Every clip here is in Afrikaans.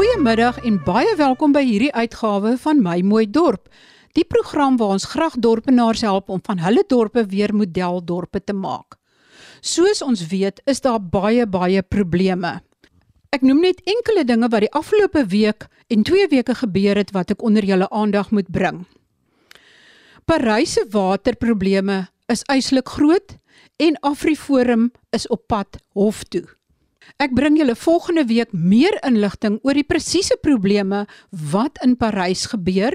Goeiemiddag en baie welkom by hierdie uitgawe van My Mooi Dorp. Die program waar ons graag dorpenaars help om van hulle dorpe weer modeldorpe te maak. Soos ons weet, is daar baie baie probleme. Ek noem net enkele dinge wat die afgelope week en 2 weke gebeur het wat ek onder julle aandag moet bring. Parys se waterprobleme is uitslik groot en Afriforum is op pad hof toe. Ek bring julle volgende week meer inligting oor die presiese probleme wat in Parys gebeur,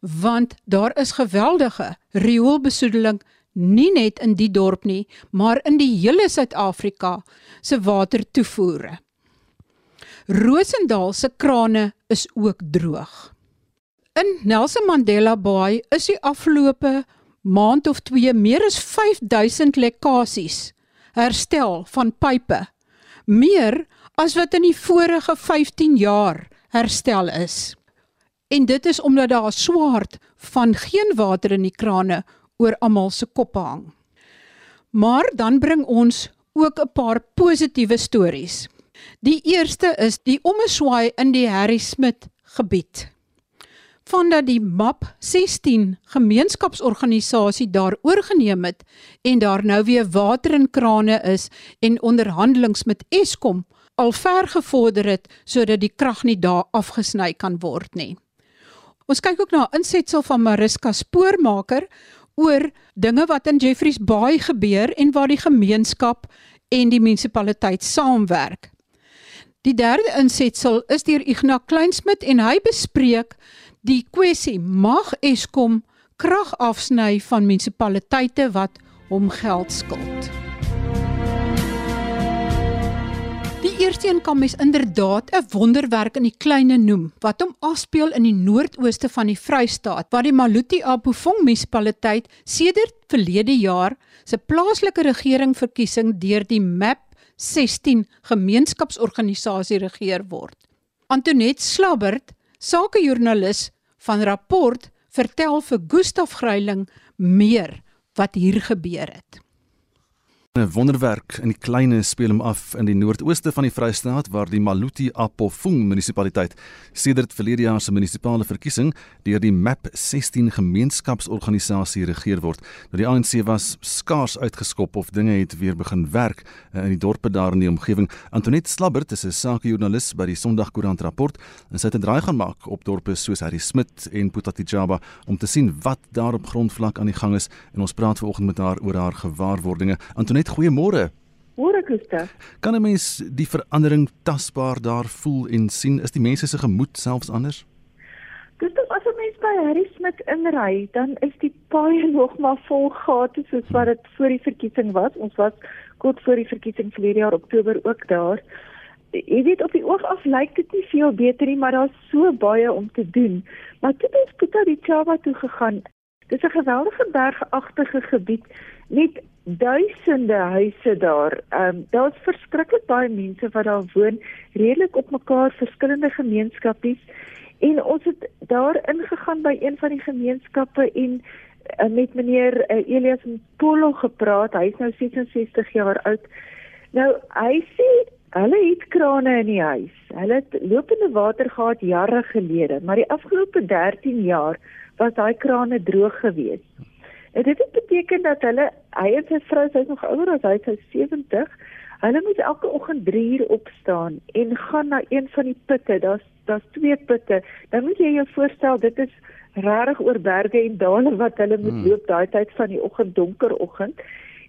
want daar is geweldige rioolbesoedeling nie net in die dorp nie, maar in die hele Suid-Afrika se watertoevoere. Rosendal se krane is ook droog. In Nelson Mandela Bay is die afgelope maand of 2 meer as 5000 lekkasies herstel van pipe meer as wat in die vorige 15 jaar herstel is. En dit is omdat daar swart van geen water in die krane oor almal se koppe hang. Maar dan bring ons ook 'n paar positiewe stories. Die eerste is die omeswaai in die Harry Smit gebied vandat die MAP 16 gemeenskapsorganisasie daar oorgeneem het en daar nou weer water in krane is en onderhandelings met Eskom al ver gevorder het sodat die krag nie daar afgesny kan word nie. Ons kyk ook na insetsel van Mariska Spoormaker oor dinge wat in Jeffreys Bay gebeur en waar die gemeenskap en die munisipaliteit saamwerk. Die derde insetsel is deur Ignas Kleinsmid en hy bespreek die kwessie mag Eskom krag afsny van munisipaliteite wat hom geld skuld. Die eerste een kan mens inderdaad 'n wonderwerk in die kleinste noem wat hom afspeel in die noordooste van die Vrystaat waar die Maluti Apofong munisipaliteit sedert verlede jaar se plaaslike regering verkiesing deur die MAP 16 gemeenskapsorganisasie regeer word. Antoinette Slabbert sakejoernalis van rapport vertel vir Gustaf Greiling meer wat hier gebeur het. 'n wonderwerk in die kleine speel hom af in die noordooste van die Vrystaat waar die Maluti Apofung munisipaliteit sedert verlede jaar se munisipale verkiesing deur die MAP 16 gemeenskapsorganisasie regeer word. Nou die ANC was skaars uitgeskop of dinge het weer begin werk uh, in die dorpe daar in die omgewing. Antoinette Slabbert is 'n sakejoernalis by die Sondagkoerant rapport en sy het 'n draai gaan maak op dorpe soos Harry Smit en Putatijaba om te sien wat daar op grondvlak aan die gang is en ons praat vanoggend met haar oor haar gewaarwordinge. Antoinette goeiemôre. Môre Gustav. Kan 'n mens die verandering tasbaar daar voel en sien? Is die mense se gemoed selfs anders? Gustav, as 'n mens by Harry Smit inry, dan is die paaie nog maar vol gate soos wat dit voor die verkiesing was. Ons was kort voor die verkiesing verlede jaar Oktober ook daar. Jy weet op die oog af lyk dit nie veel beter nie, maar daar's so baie om te doen. Maar toe het ons Pieter die Chava toe gegaan. Dis 'n geweldige bergagtige gebied met duisende huise daar. Ehm um, daar's verskriklik baie mense wat daar woon, redelik op mekaar verskillende gemeenskappies. En ons het daar ingegaan by een van die gemeenskappe en uh, met meneer uh, Elias Polo gepraat. Hy's nou 66 jaar oud. Nou hy sê hulle het krane in die huis. Hulle het lopende water gehad jare gelede, maar die afgelope 13 jaar was daai krane droog geweest. En dit beteken dat hulle hy en sy vrou, sy's nog ouer as hy, sy's 70. Hulle moet elke oggend 3 uur opstaan en gaan na een van die putte. Daar's daar's twee putte. Dan moet jy jou voorstel dit is regtig oor berge en dale wat hulle moet hmm. loop daai tyd van die oggend donker oggend.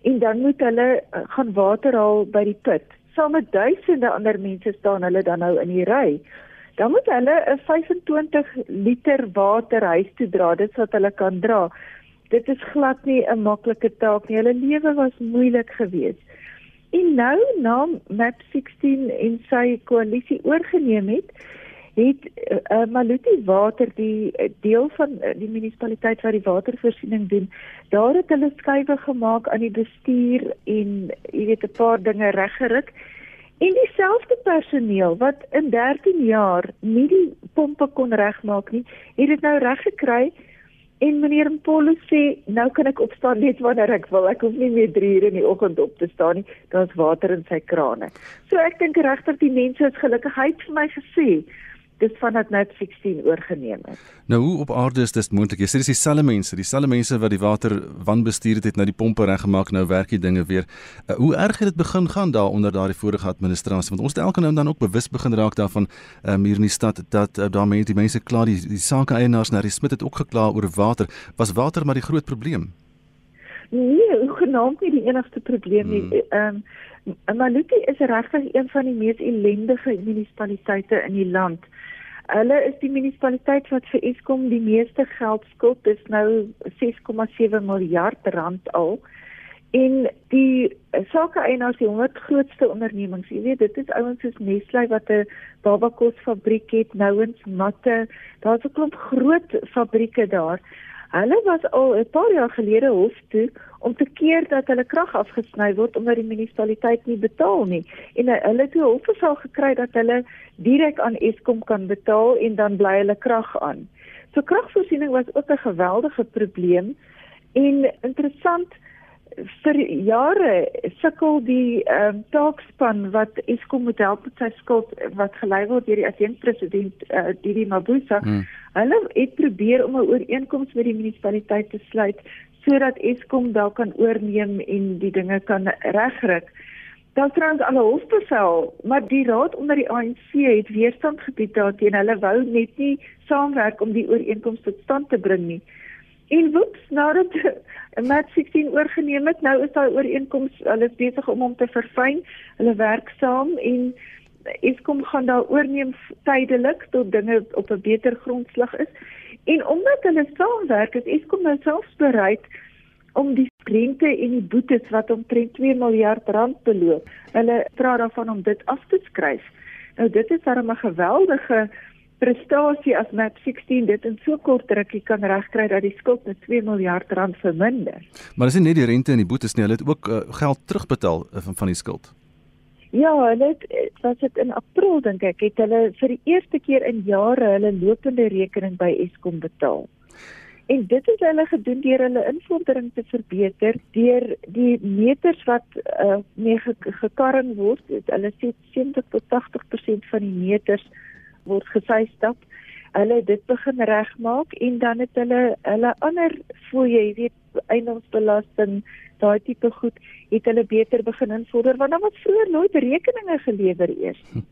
En dan moet hulle uh, gaan water haal by die put. Saam met duisende ander mense staan hulle dan nou in die ry. Dan moet hulle 'n 25 liter water huis toe dra. Dit wat hulle kan dra dit is glad nie 'n maklike taak nie. Hulle lewe was moeilik geweest. En nou na Map 16 en sy koalisie oorgeneem het, het uh, Maluti Water die uh, deel van die munisipaliteit wat die watervoorsiening doen, daar het hulle skuwe gemaak aan die bestuur en jy weet 'n paar dinge reggerig. En dieselfde personeel wat in 13 jaar nie die pompe kon regmaak nie, het dit nou reggekry En meneer Mpolo sê, nou kan ek opstaan net wanneer ek wil. Ek hoef nie meer 3 ure in die oggend op te staan nie. Daar's water in sy krane. So ek dink regtig die mense is gelukkig. Hy het vir my gesê, dis vandat Net 16 oorgeneem het. Nou hoe op aarde is dit moontlik? Jy sê dis dieselfde mense, dieselfde mense wat die water wanbestuur het, het nou die pompe reggemaak, nou werk die dinge weer. Uh, hoe erg het dit begin gaan daar onder daardie vorige administrasie? Want ons het elke nou dan ook bewus begin raak daarvan um, hier in die stad dat uh, daar mense, die mense kla die, die sake eienaars na die Smit het ook gekla oor water. Was water maar die groot probleem? Nee, hoegenaamd nie die enigste probleem nie. Hmm. Ehm um, Maluti is regtig een van die mees ellendige munisipaliteite in die land. Hulle is die munisipaliteit wat vir Eskom die meeste geld skuld, dis nou 6,7 miljard rand al. En die sake eienaars die 100 grootste ondernemings, jy weet, dit is ouens soos Nestlé wat 'n babakosfabriek het, Nouens Matte, daar's 'n klomp groot fabrieke daar. Hulle was al 'n paar jaar gelede hof toe om te keer dat hulle krag afgesny word omdat die munisipaliteit nie betaal nie. En hulle het hof gesal gekry dat hulle direk aan Eskom kan betaal en dan bly hulle krag aan. So kragvoorsiening was ook 'n geweldige probleem en interessant vir jare sukkel die ehm um, taakspan wat Eskom moet help met sy skuld wat gelei word deur die adjunkpresident uh, Didi Mabuza. Hmm. Hulle het probeer om 'n ooreenkoms met die munisipaliteit te sluit sodat Eskom dalk kan oorneem en die dinge kan regkry. Daar trans alle hofbevel, maar die raad onder die ANC het weerstand gebied daarteen. Hulle wou net nie saamwerk om die ooreenkoms tot stand te bring nie. En woeps, nadat Mat 16 oorgeneem het, nou is daai ooreenkoms, hulle is besig om hom te verfyn. Hulle werk saam en Eskom gaan daar oorneem tydelik tot dinge op 'n beter grondslag is. En omdat hulle saamwerk, is Eskom nou selfs bereid om die rente en die boetes wat omtrent 2 miljard rand beloop, hulle praat daarvan om dit af te skryf. Nou dit is darem 'n geweldige prestasie as Map 16 dit in so kort rukkie kan regkry dat die skuld met 2 miljard rand verminder. Maar dis nie net die rente en die boetes nie, hulle het ook uh, geld terugbetaal uh, van van die skuld. Ja, dit was dit in April dink ek het hulle vir die eerste keer in jare hulle lopende rekening by Eskom betaal. En dit het hulle gedoen deur hulle invordering te verbeter, deur die meters wat uh, mee gekarring word, hulle sê 70 tot 80% van die meters word gesy stap. Hulle dit begin regmaak en dan het hulle hulle ander fooie, jy weet, eiendomsbelasting, daai tipe goed, het hulle beter begin invorder want dan was vroeër nooit rekeninge gelewer eers. Hm.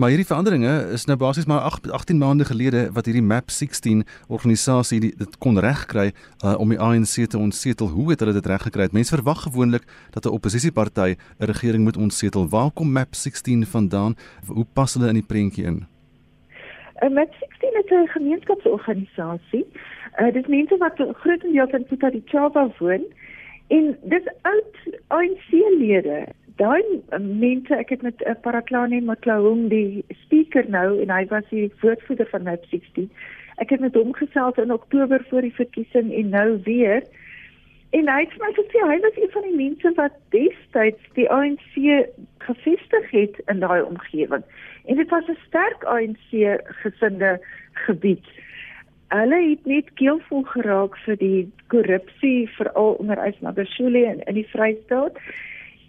Maar hierdie veranderinge is nou basies maar 8 18 maande gelede wat hierdie Map 16 organisasie dit kon regkry uh, om die ANC te ontsetel. Hoe het hulle dit reggekry? Mense verwag gewoonlik dat 'n oppositieparty 'n regering moet ontsetel. Waar kom Map 16 vandaan? Hoe pas hulle in die prentjie in? Uh, Map 16 is 'n gemeenskapsorganisasie. Uh, dit is mense wat grootendeels in Pietermaritzburg woon en dis oud ANC-lede daai mense ek het met uh, Paraklane Mklaung die speaker nou en hy was die woordvoerder van Net 60. Ek het met hom gesels in Oktober voor die verkiesing en nou weer. En hy het my gesê hy was een van die mense wat destyds die ANC gevestig het in daai omgewing. En dit was 'n sterk ANC gesinde gebied. Hulle het net keelvol geraak vir die korrupsie veral onder Ysmagashule in in die Vrystaat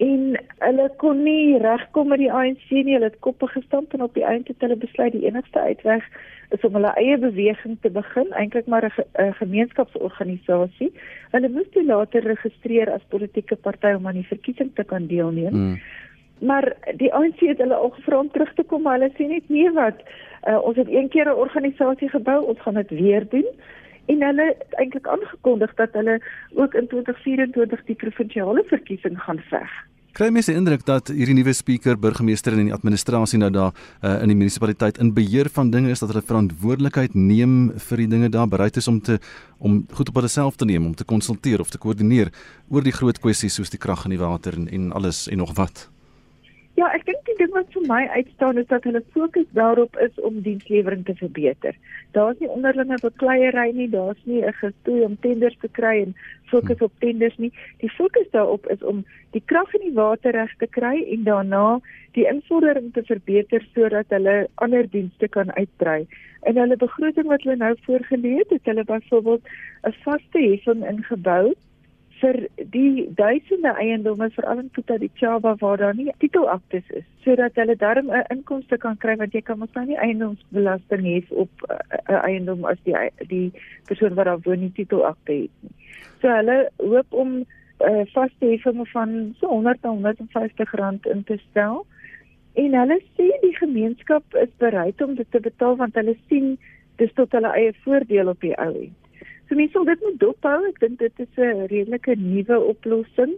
en hulle kon nie regkom met die ANC nie. Hulle het koppe gestamp en op die einde het hulle besluit die enigste uitweg is om hulle eie beweging te begin, eintlik maar 'n gemeenskapsorganisasie. Hulle moes toe later registreer as politieke party om aan die verkiesing te kan deelneem. Mm. Maar die ANC het hulle al gevra om terug te kom, maar hulle sê net nee wat uh, ons het een keer 'n organisasie gebou, ons gaan dit weer doen en hulle het eintlik aangekondig dat hulle ook in 2024 die provinsiale verkiesing gaan veg. Kry mense indruk dat hierdie nuwe spreker, burgemeester en die administrasie nou daar uh, in die munisipaliteit in beheer van dinge is dat hulle verantwoordelikheid neem vir die dinge daar bereid is om te om goed op hulle self te neem om te konsulteer of te koördineer oor die groot kwessies soos die krag en die water en, en alles en nog wat. Ja, ek dink die ding wat vir my uitstaan is dat hulle fokus daarop is om dienslewering te verbeter. Daar's nie onderlinge bekleierery nie, daar's nie 'n gestoei om tenders te kry en fokus op tenders nie. Die fokus daarop is om die krag en die water reg te kry en daarna die invordering te verbeter sodat hulle ander dienste kan uitbrei. In hulle begroting wat hulle nou voorgelê het, het hulle byvoorbeeld 'n vaste heffing ingebou vir die duisende eiendomme veral in Puta di Chava waar daar nie titelaktes is sodat hulle darm 'n inkomste kan kry want jy kan mos nou nie eiendomsbelasting hê op 'n eiendom as die die persoon wat daar woon nie titelakte het nie. So hulle hoop om uh, vaste heffing van so 100 tot 150 rand in te stel. En hulle sê die gemeenskap is bereid om dit te betaal want hulle sien dis tot hulle eie voordeel op die ou end. So mense sal dit moet dophou. Ek dink dit is 'n redelike nuwe oplossing.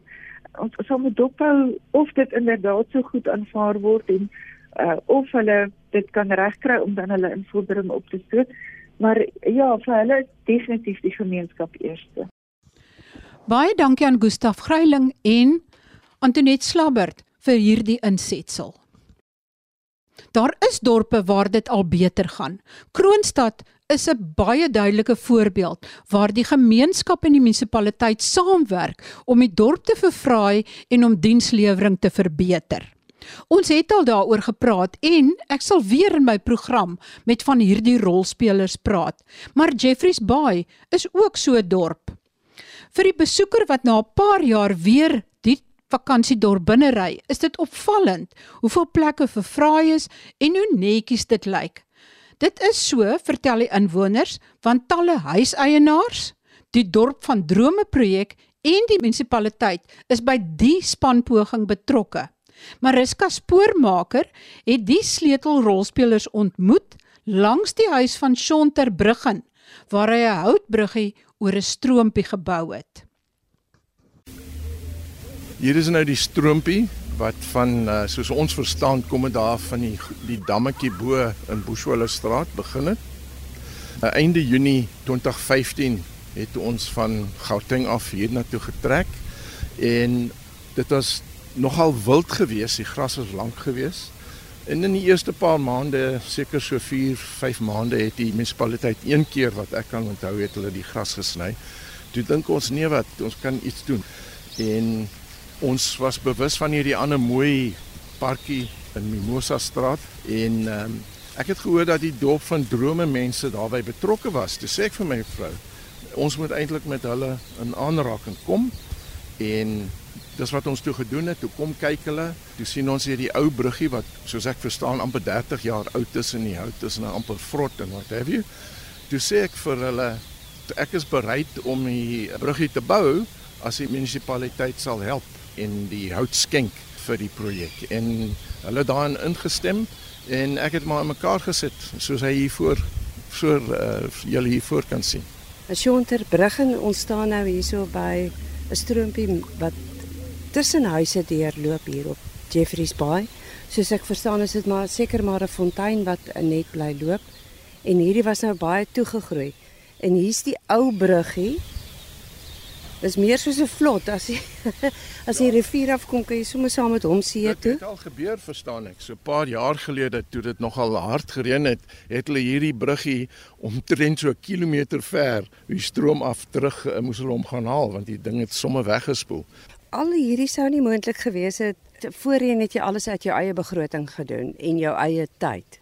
Ons sal moet dophou of dit inderdaad so goed aanvaar word en uh, of hulle dit kan regkry om dan hulle invordering op te stoot. Maar ja, vir hulle is definitief die gemeenskap eerste. Baie dankie aan Gustaf Greiling en Antoinette Slabbert vir hierdie insetsel. Daar is dorpe waar dit al beter gaan. Kroonstad is 'n baie duidelike voorbeeld waar die gemeenskap en die munisipaliteit saamwerk om die dorp te verfraai en om dienslewering te verbeter. Ons het al daaroor gepraat en ek sal weer in my program met van hierdie rolspelers praat. Maar Jeffreys Bay is ook so 'n dorp. Vir die besoeker wat na 'n paar jaar weer die vakansiedorp binne ry, is dit opvallend hoeveel plekke verfraai is en hoe netjies dit lyk. Dit is so, vertel die inwoners, want talle huiseienaars, die dorp van drome projek en die munisipaliteit is by die spanpoging betrokke. Mariska Spoormaker het die sleutelrolspelers ontmoet langs die huis van Shonter Bruggen waar hy 'n houtbruggie oor 'n stroompie gebou het. Hier is nou die stroompie wat van uh, soos ons verstaan kom dit daar van die die dammetjie bo in Bushwelle straat begin het. Uh, einde Junie 2015 het ons van Gauteng af hiernatoe getrek en dit was nogal wild geweest, die gras was lank geweest. En in die eerste paar maande, seker so 4, 5 maande het die munisipaliteit een keer wat ek kan onthou het hulle die gras gesny. Toe dink ons nee wat, ons kan iets doen. En ons was bewus van hierdie ander mooi parkie in Mimosa straat en um, ek het gehoor dat die dorp van drome mense daarbey betrokke was. Toe sê ek vir my vrou, ons moet eintlik met hulle in aanraking kom en dis wat ons toe gedoen het. Toe kom kyk hulle, toe sien ons hier die ou bruggie wat soos ek verstaan amper 30 jaar oud is en die hout is nou amper vrot en wat have you. Toe sê ek vir hulle ek is bereid om die bruggie te bou as die munisipaliteit sal help en die hout skenk vir die projek en hulle daarin ingestem en ek het maar in mekaar gesit soos hy hier voor voor uh, julle hier voor kan sien. As Jonter Bruggen ons staan nou hierso by 'n stroompie wat tussen huise deurloop hier op Jeffreys Bay. Soos ek verstaan is dit maar seker maar 'n fontein wat net bly loop en hierdie was nou baie toegegroei. En hier's die ou bruggie is meer soos 'n vlot as jy as jy rivier afkom kan jy sommer saam met hom see toe. Dit het al gebeur verstaan ek. So 'n paar jaar gelede toe dit nogal hard gereën het, het hulle hierdie bruggie omtrent so 'n kilometer ver die stroom af terug uh, moes hulle hom gaan haal want die ding het sommer weggespoel. Al hierdie sou nie moontlik gewees het voorheen het jy alles uit jou eie begroting gedoen en jou eie tyd.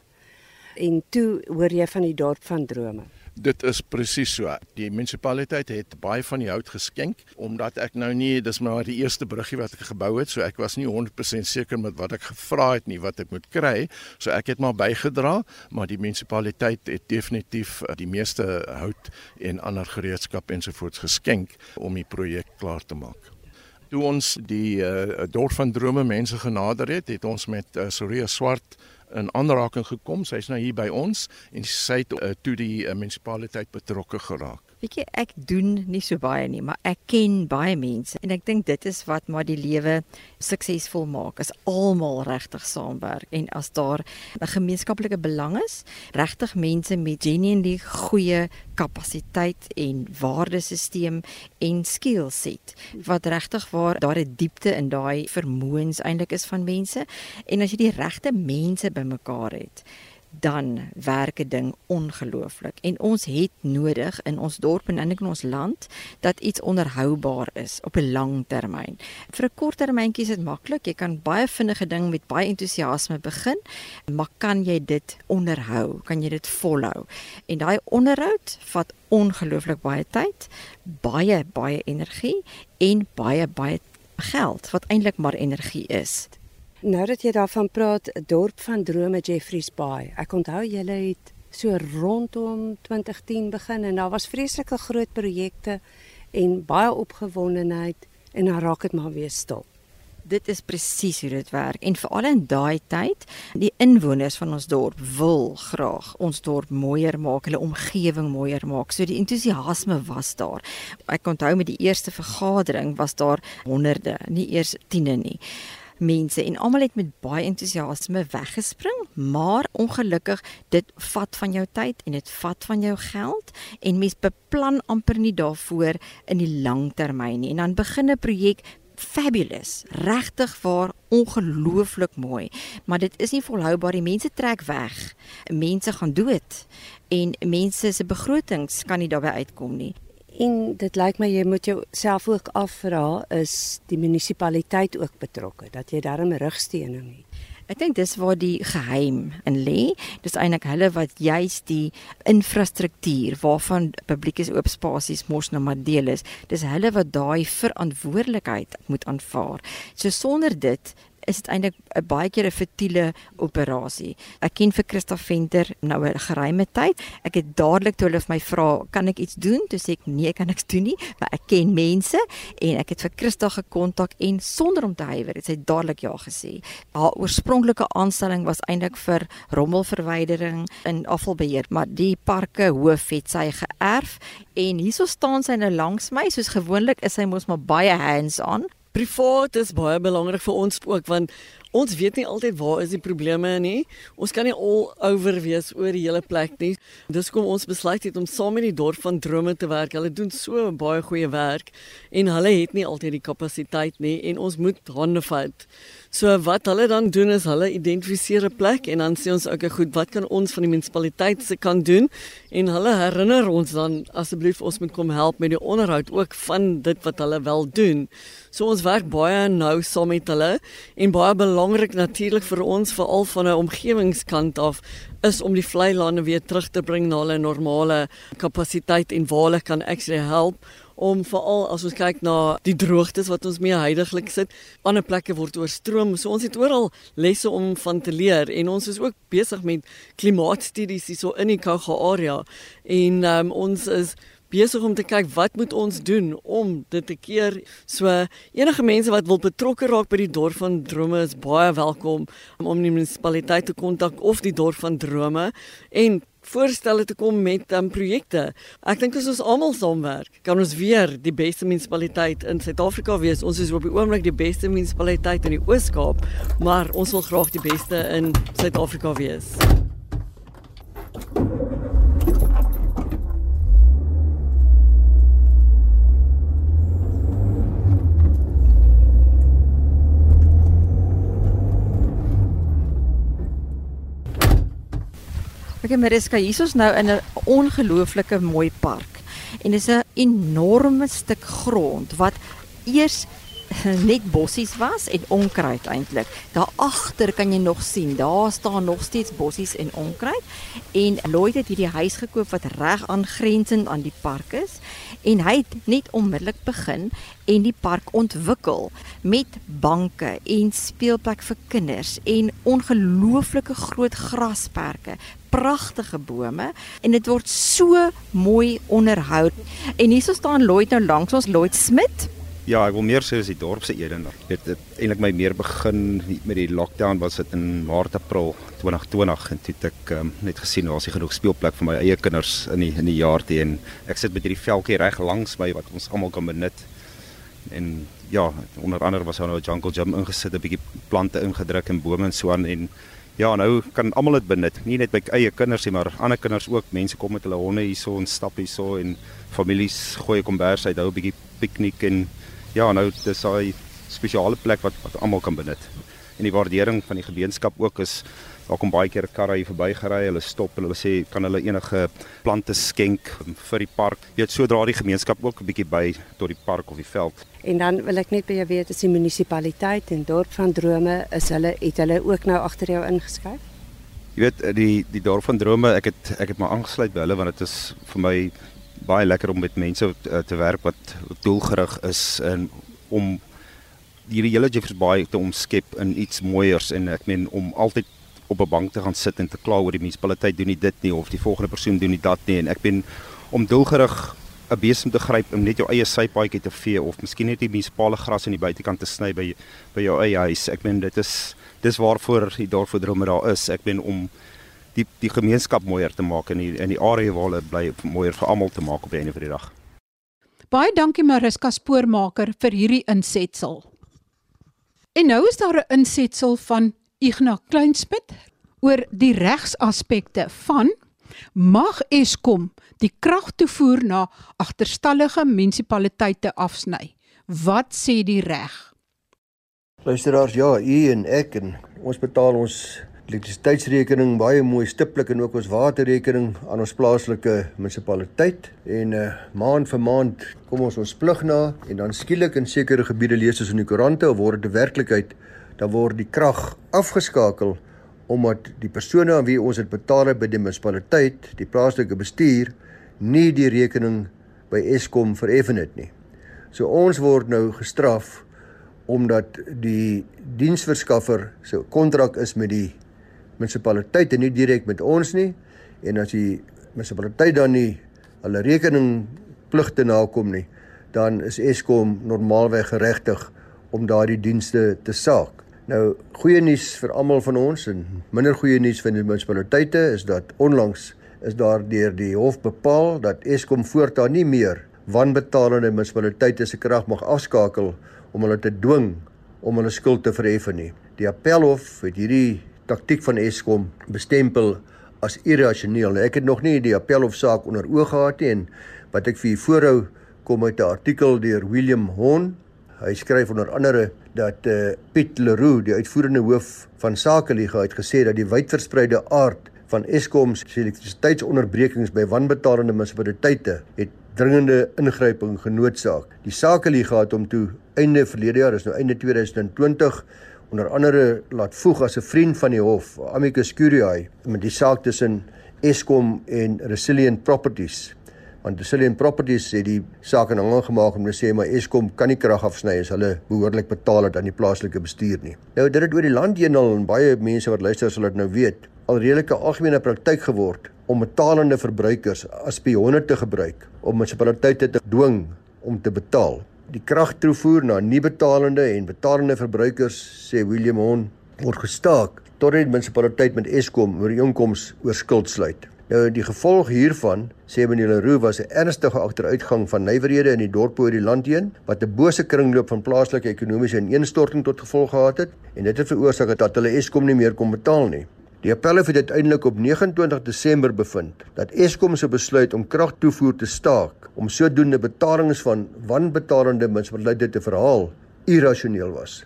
En toe hoor jy van die dorp van drome. Dit is presies so. Die munisipaliteit het baie van die hout geskenk omdat ek nou nie dis maar die eerste bruggie wat ek gebou het, so ek was nie 100% seker met wat ek gevra het nie wat ek moet kry. So ek het maar bygedra, maar die munisipaliteit het definitief eh, die meeste hout en ander gereedskap ensovoorts geskenk om die projek klaar te maak. Toe ons die uh, dorp van drome mense genader het, het ons met uh, Soria Swart in aanraking gekom. Sy's nou hier by ons en sy het uh, toe die uh, munisipaliteit betrokke geraak. Weet jy, ek doen nie so baie nie, maar ek ken baie mense en ek dink dit is wat maar die lewe suksesvol maak. As almal regtig saamwerk en as daar 'n gemeenskaplike belang is, regtig mense met genuinely goeie kapasiteit en waardesisteem en skillset wat regtig waar daar 'n diepte in daai vermoëns eintlik is van mense en as jy die regte mense bymekaar het dan werk 'n ding ongelooflik. En ons het nodig in ons dorp en in ons land dat iets onderhoubaar is op 'n lang termyn. Vir 'n kort termyntjie is dit maklik. Jy kan baie vinnige ding met baie entoesiasme begin, maar kan jy dit onderhou? Kan jy dit volhou? En daai onderhoud vat ongelooflik baie tyd, baie baie energie en baie baie geld wat eintlik maar energie is. Nou dat jy daarvan praat, dorp van drome Jeffreys Bay. Ek onthou julle het so rondom 2010 begin en daar was vreeslike groot projekte en baie opgewondenheid en dan raak dit maar weer stil. Dit is presies hoe dit werk en veral in daai tyd, die inwoners van ons dorp wil graag ons dorp mooier maak, hulle omgewing mooier maak. So die entoesiasme was daar. Ek onthou met die eerste vergadering was daar honderde, nie eers tiene nie mense en almal het met baie entoesiasme weggespring, maar ongelukkig dit vat van jou tyd en dit vat van jou geld en mens beplan amper nie daarvoor in die lang termyn nie. En dan begin 'n projek fabulous, regtig waar ongelooflik mooi, maar dit is nie volhoubaar. Die mense trek weg. Mense gaan dood en mense se begrotings kan nie daarbey uitkom nie. En dit lyk my jy moet jouself ook afvra is die munisipaliteit ook betrokke dat jy daarmee rugsteuning het. Ek dink dis waar die geheim in lê. Dis eintlik hulle wat juis die infrastruktuur waarvan publieke oop spasies mos nou maar deel is. Dis hulle wat daai verantwoordelikheid moet aanvaar. So sonder dit is dit eintlik 'n baie keer 'n futiele operasie. Ek ken vir Christa Venter nou 'n geruime tyd. Ek het dadelik toe hulle vir my vra, "Kan ek iets doen?" Toe sê ek, "Nee, kan niks doen nie, maar ek ken mense en ek het vir Christa gekontak en sonder om te huiwer het sy dadelik ja gesê. Haar oorspronklike aanstelling was eintlik vir rommelverwydering en afvalbeheer, maar die parke hoof het sy geërf en hierso staan sy nou langs my, soos gewoonlik is sy mos maar baie hands-on Privaat is baie belangrik vir ons ook want ons weet nie altyd waar is die probleme nie. Ons kan nie al over wees oor die hele plek nie. Dis kom ons besluit het om saam met die dorp van Drome te werk. Hulle doen so baie goeie werk en hulle het nie altyd die kapasiteit nie en ons moet hande vat. So wat hulle dan doen is hulle identifiseer 'n plek en dan sê ons ook okay, goed, wat kan ons van die munisipaliteit se kan doen? En hulle herinner ons dan asseblief ons moet kom help met die onderhoud ook van dit wat hulle wel doen. So ons werk baie nou saam met hulle en baie belangrik natuurlik vir ons veral van 'n omgewingskant af is om die vlei lande weer terug te bring na hulle normale kapasiteit en waar hulle kan actually help om veral as ons kyk na die droogtes wat ons mee heidaglik sit, ander plekke word oorstroom. So ons het oral lesse om van te leer en ons is ook besig met klimaatstudies hierso in die Kouga area en um, ons is besig om te kyk wat moet ons doen om dit te keer. So enige mense wat wil betrokke raak by die dorp van Drome is baie welkom om die munisipaliteit te kontak of die dorp van Drome en voorstelle te kom met um, projekte. Ek dink as ons almal saamwerk, kan ons weer die beste munisipaliteit in Suid-Afrika wees. Ons is op die oomblik die beste munisipaliteit in die Oos-Kaap, maar ons wil graag die beste in Suid-Afrika wees. Okay, Mariska, hier is ons nou in 'n ongelooflike mooi park. En dis 'n enorme stuk grond wat eers net bossies was en onkruid eintlik. Daar agter kan jy nog sien, daar staan nog steeds bossies en onkruid. En Lloyd het hierdie huis gekoop wat reg aangrensend aan die park is en hy het net onmiddellik begin en die park ontwikkel met banke en speelplek vir kinders en ongelooflike groot grasperke pragtige bome en dit word so mooi onderhou. En hierso staan Lloyd nou langs ons Lloyd Smit. Ja, ek wil meer sê as die dorp se edenaar. Dit het eintlik my meer begin met die lockdown was dit in Maart April 2020 en toe het ek um, net gesien daar was nie genoeg speelplek vir my eie kinders in die in die jaar te en ek sit met hierdie veldjie reg langs my wat ons almal kan benut. En ja, onder andere was daar nou 'n jungle gym ingesit, 'n bietjie plante ingedruk en bome en so aan en Ja, nou kan almal dit benut. Nie net my eie kinders nie, maar ander kinders ook. Mense kom met hulle honde hierso en stap hierso en families gooi kombers uit, hou 'n bietjie piknik en ja, nou dis daai spesiale plek wat wat almal kan benut. En die waardering van die gemeenskap ook is Daar kom baie keer karre hier verbygery. Hulle stop en hulle sê kan hulle enige plante skenk vir die park. Jy weet sodra die gemeenskap ook 'n bietjie by tot die park of die veld. En dan wil ek net by jou weet as die munisipaliteit en dorp van drome is hulle het hulle ook nou agter jou ingeskryf? Jy weet die die dorp van drome, ek het ek het maar aangesluit by hulle want dit is vir my baie lekker om met mense te werk wat doelgerig is en om hierdie hele Jeffreys Bay te omskep in iets mooiers en ek meen om altyd op 'n bank te gaan sit en te kla oor die munisipaliteit doen nie dit nie of die volgende persoon doen nie dat nie en ek ben om doelgerig 'n besem te gryp om net jou eie sypaadjie te vee of miskien net die munisipale gras aan die buitekant te sny by by jou eie huis. Ek meen dit is dis waarvoor die dorp vir drome daar is. Ek ben om die die gemeenskap mooier te maak en die in die area waar hulle bly mooier vir almal te maak op die einde van die dag. Baie dankie Mariska Spoormaker vir hierdie insetsel. En nou is daar 'n insetsel van Ignas Kleinsmid oor die regsaspekte van mag Eskom die krag toevoer na agterstallige munisipaliteite afsny. Wat sê die reg? Luisteraars, ja, u en ek en ons betaal ons elektrisiteitsrekening baie mooi stiptelik en ook ons waterrekening aan ons plaaslike munisipaliteit en uh, maand vir maand kom ons ons plig na en dan skielik in sekere gebiede lees ons in die koerante of word dit werklikheid dan word die krag afgeskakel omdat die persone aan wie ons dit betaal het by die munisipaliteit, die plaaslike bestuur nie die rekening by Eskom vereffen het nie. So ons word nou gestraf omdat die diensverskaffer se so kontrak is met die munisipaliteit en nie direk met ons nie en as die munisipaliteit dan nie hulle rekening pligte nakom nie dan is Eskom normaalweg geregtig om daardie dienste te saak. Nou goeie nuus vir almal van ons en minder goeie nuus vir die munisipaliteite is dat onlangs is daar deur die hof bepaal dat Eskom voortaan nie meer wanbetalende munisipaliteite se krag mag afskakel om hulle te dwing om hulle skuld te verhef nie. Die appelhof het hierdie taktik van Eskom bestempel as irrasioneel. Ek het nog nie die appelhofsaak onder oog gehad nie en wat ek vir u voorhou kom uit 'n artikel deur William Hon. Hy skryf onder andere dat eh uh, Piet Leroux, die uitvoerende hoof van Sakeliga, het gesê dat die wydverspreide aard van Eskom se elektrisiteitsonderbrekings by wanbetalende munisipaliteite het dringende ingryping genoodsaak. Die Sakeliga het hom toe einde verlede jaar, is nou einde 2020 onder andere laat voeg as 'n vriend van die hof, Amicus Curiae, met die saak tussen Eskom en Resilient Properties. Want Resilient Properties het die saak in hang gemaak om te sê maar Eskom kan nie krag afsny as hulle behoorlik betaal het aan die plaaslike bestuur nie. Nou dit het oor die land heen al en baie mense wat luister sal dit nou weet, al redelike algemene praktyk geword om betalende verbruikers as spionne te gebruik om munisipaliteite te dwing om te betaal die kragtoevoer na nie betalende en betalende verbruikers sê William Hon word gestaak totdat die munisipaliteit met Eskom oor die inkomste oor skuld sluit. Nou die gevolg hiervan sê meneer Leroux was 'n ernstige agteruitgang van nywerhede in die dorpe oor die land heen wat 'n bose kringloop van plaaslike ekonomiese ineenstorting tot gevolg gehad het en dit het veroorsaak dat hulle Eskom nie meer kon betaal nie. Die appel het uiteindelik op 29 Desember bevind dat Eskom se besluit om kragtoevoer te staak om sodoende betalings van wanbetalende munisipaliteite te verhaal irrasioneel was.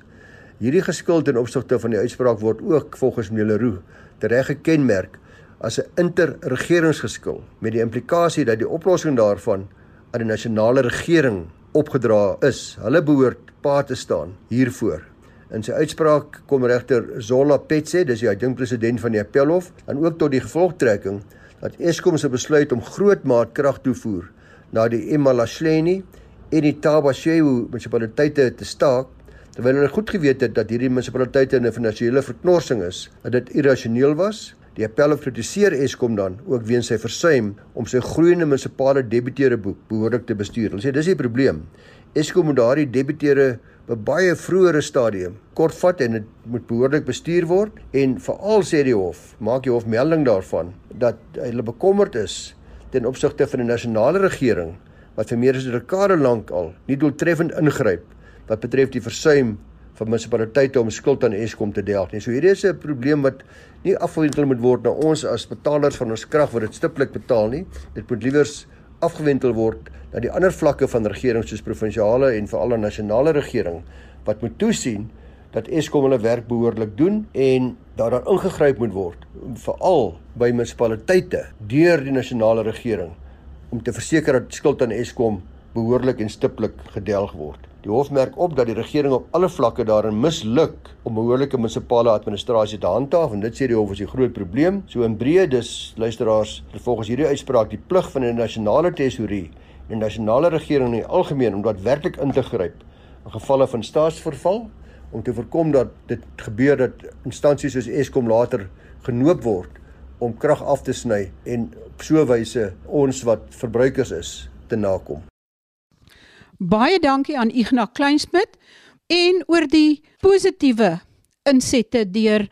Hierdie geskuld ten opsigte van die uitspraak word ook volgens meneer Leroux tereg gekenmerk as 'n interregeringsgeskil met die implikasie dat die oplossing daarvan aan die nasionale regering opgedra is. Hulle behoort pa te staan hiervoor. In sy uitspraak kom regter Zola Petse, dis die adjunkt president van die Appelhof, dan ook tot die gevolgtrekking dat Eskom se besluit om grootmaat krag toevoer na die Emalahleni en die Tabashewu munisipaliteite te staak, terwyl hulle goed geweet het dat hierdie munisipaliteite in 'n finansiële verknorsing is, dat dit irrasioneel was. Die Appelhof kritiseer Eskom dan ook weens sy versuim om sy groeiende munisipale debiteure boek behoorlik te bestuur. Hulle sê dis die probleem. Eskom moet daardie debiteure 'n baie vroeëre stadium kortvat en dit moet behoorlik bestuur word en veral sê die hof maak die hof melding daarvan dat hulle bekommerd is ten opsigte van die nasionale regering wat vir meer as 'n dekade lank al nie doeltreffend ingryp wat betref die versuim van munisipaliteite om skuld aan Eskom te delg nie. So hierdie is 'n probleem wat nie afgewendel moet word na ons as betalers van ons krag wat dit stiptelik betaal nie. Dit moet liewers afgewendel word na die ander vlakke van regering soos provinsiale en veral 'n nasionale regering wat moet toesien dat Eskom hulle werk behoorlik doen en dat daar ingegryp moet word veral by munisipaliteite deur die nasionale regering om te verseker dat skuld aan Eskom behoorlik en stiptelik gedelg word. Die hof merk op dat die regering op alle vlakke daarin misluk om behoorlike munisipale administrasie te handhaaf en dit sê die hof is 'n groot probleem. So in breë dus luisteraars, volgens hierdie uitspraak die plig van die nasionale tesourie en die nasionale regering in die algemeen om daadwerklik in te gryp in gevalle van staatsverval om te voorkom dat dit gebeur dat instansies soos Eskom later genoop word om krag af te sny en op so 'n wyse ons wat verbruikers is te nakom. Baie dankie aan Ignas Kleinsmid en oor die positiewe insette deur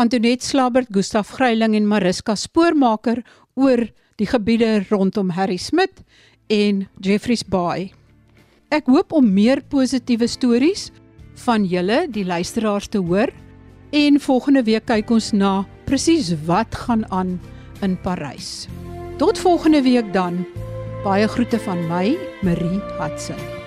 Antoinette Slabert, Gustaf Greiling en Mariska Spoormaker oor die gebiede rondom Harry Smit en Jeffrey's Bay. Ek hoop om meer positiewe stories van julle, die luisteraars te hoor en volgende week kyk ons na presies wat gaan aan in Parys. Tot volgende week dan. Baie groete van my, Marie Hudson.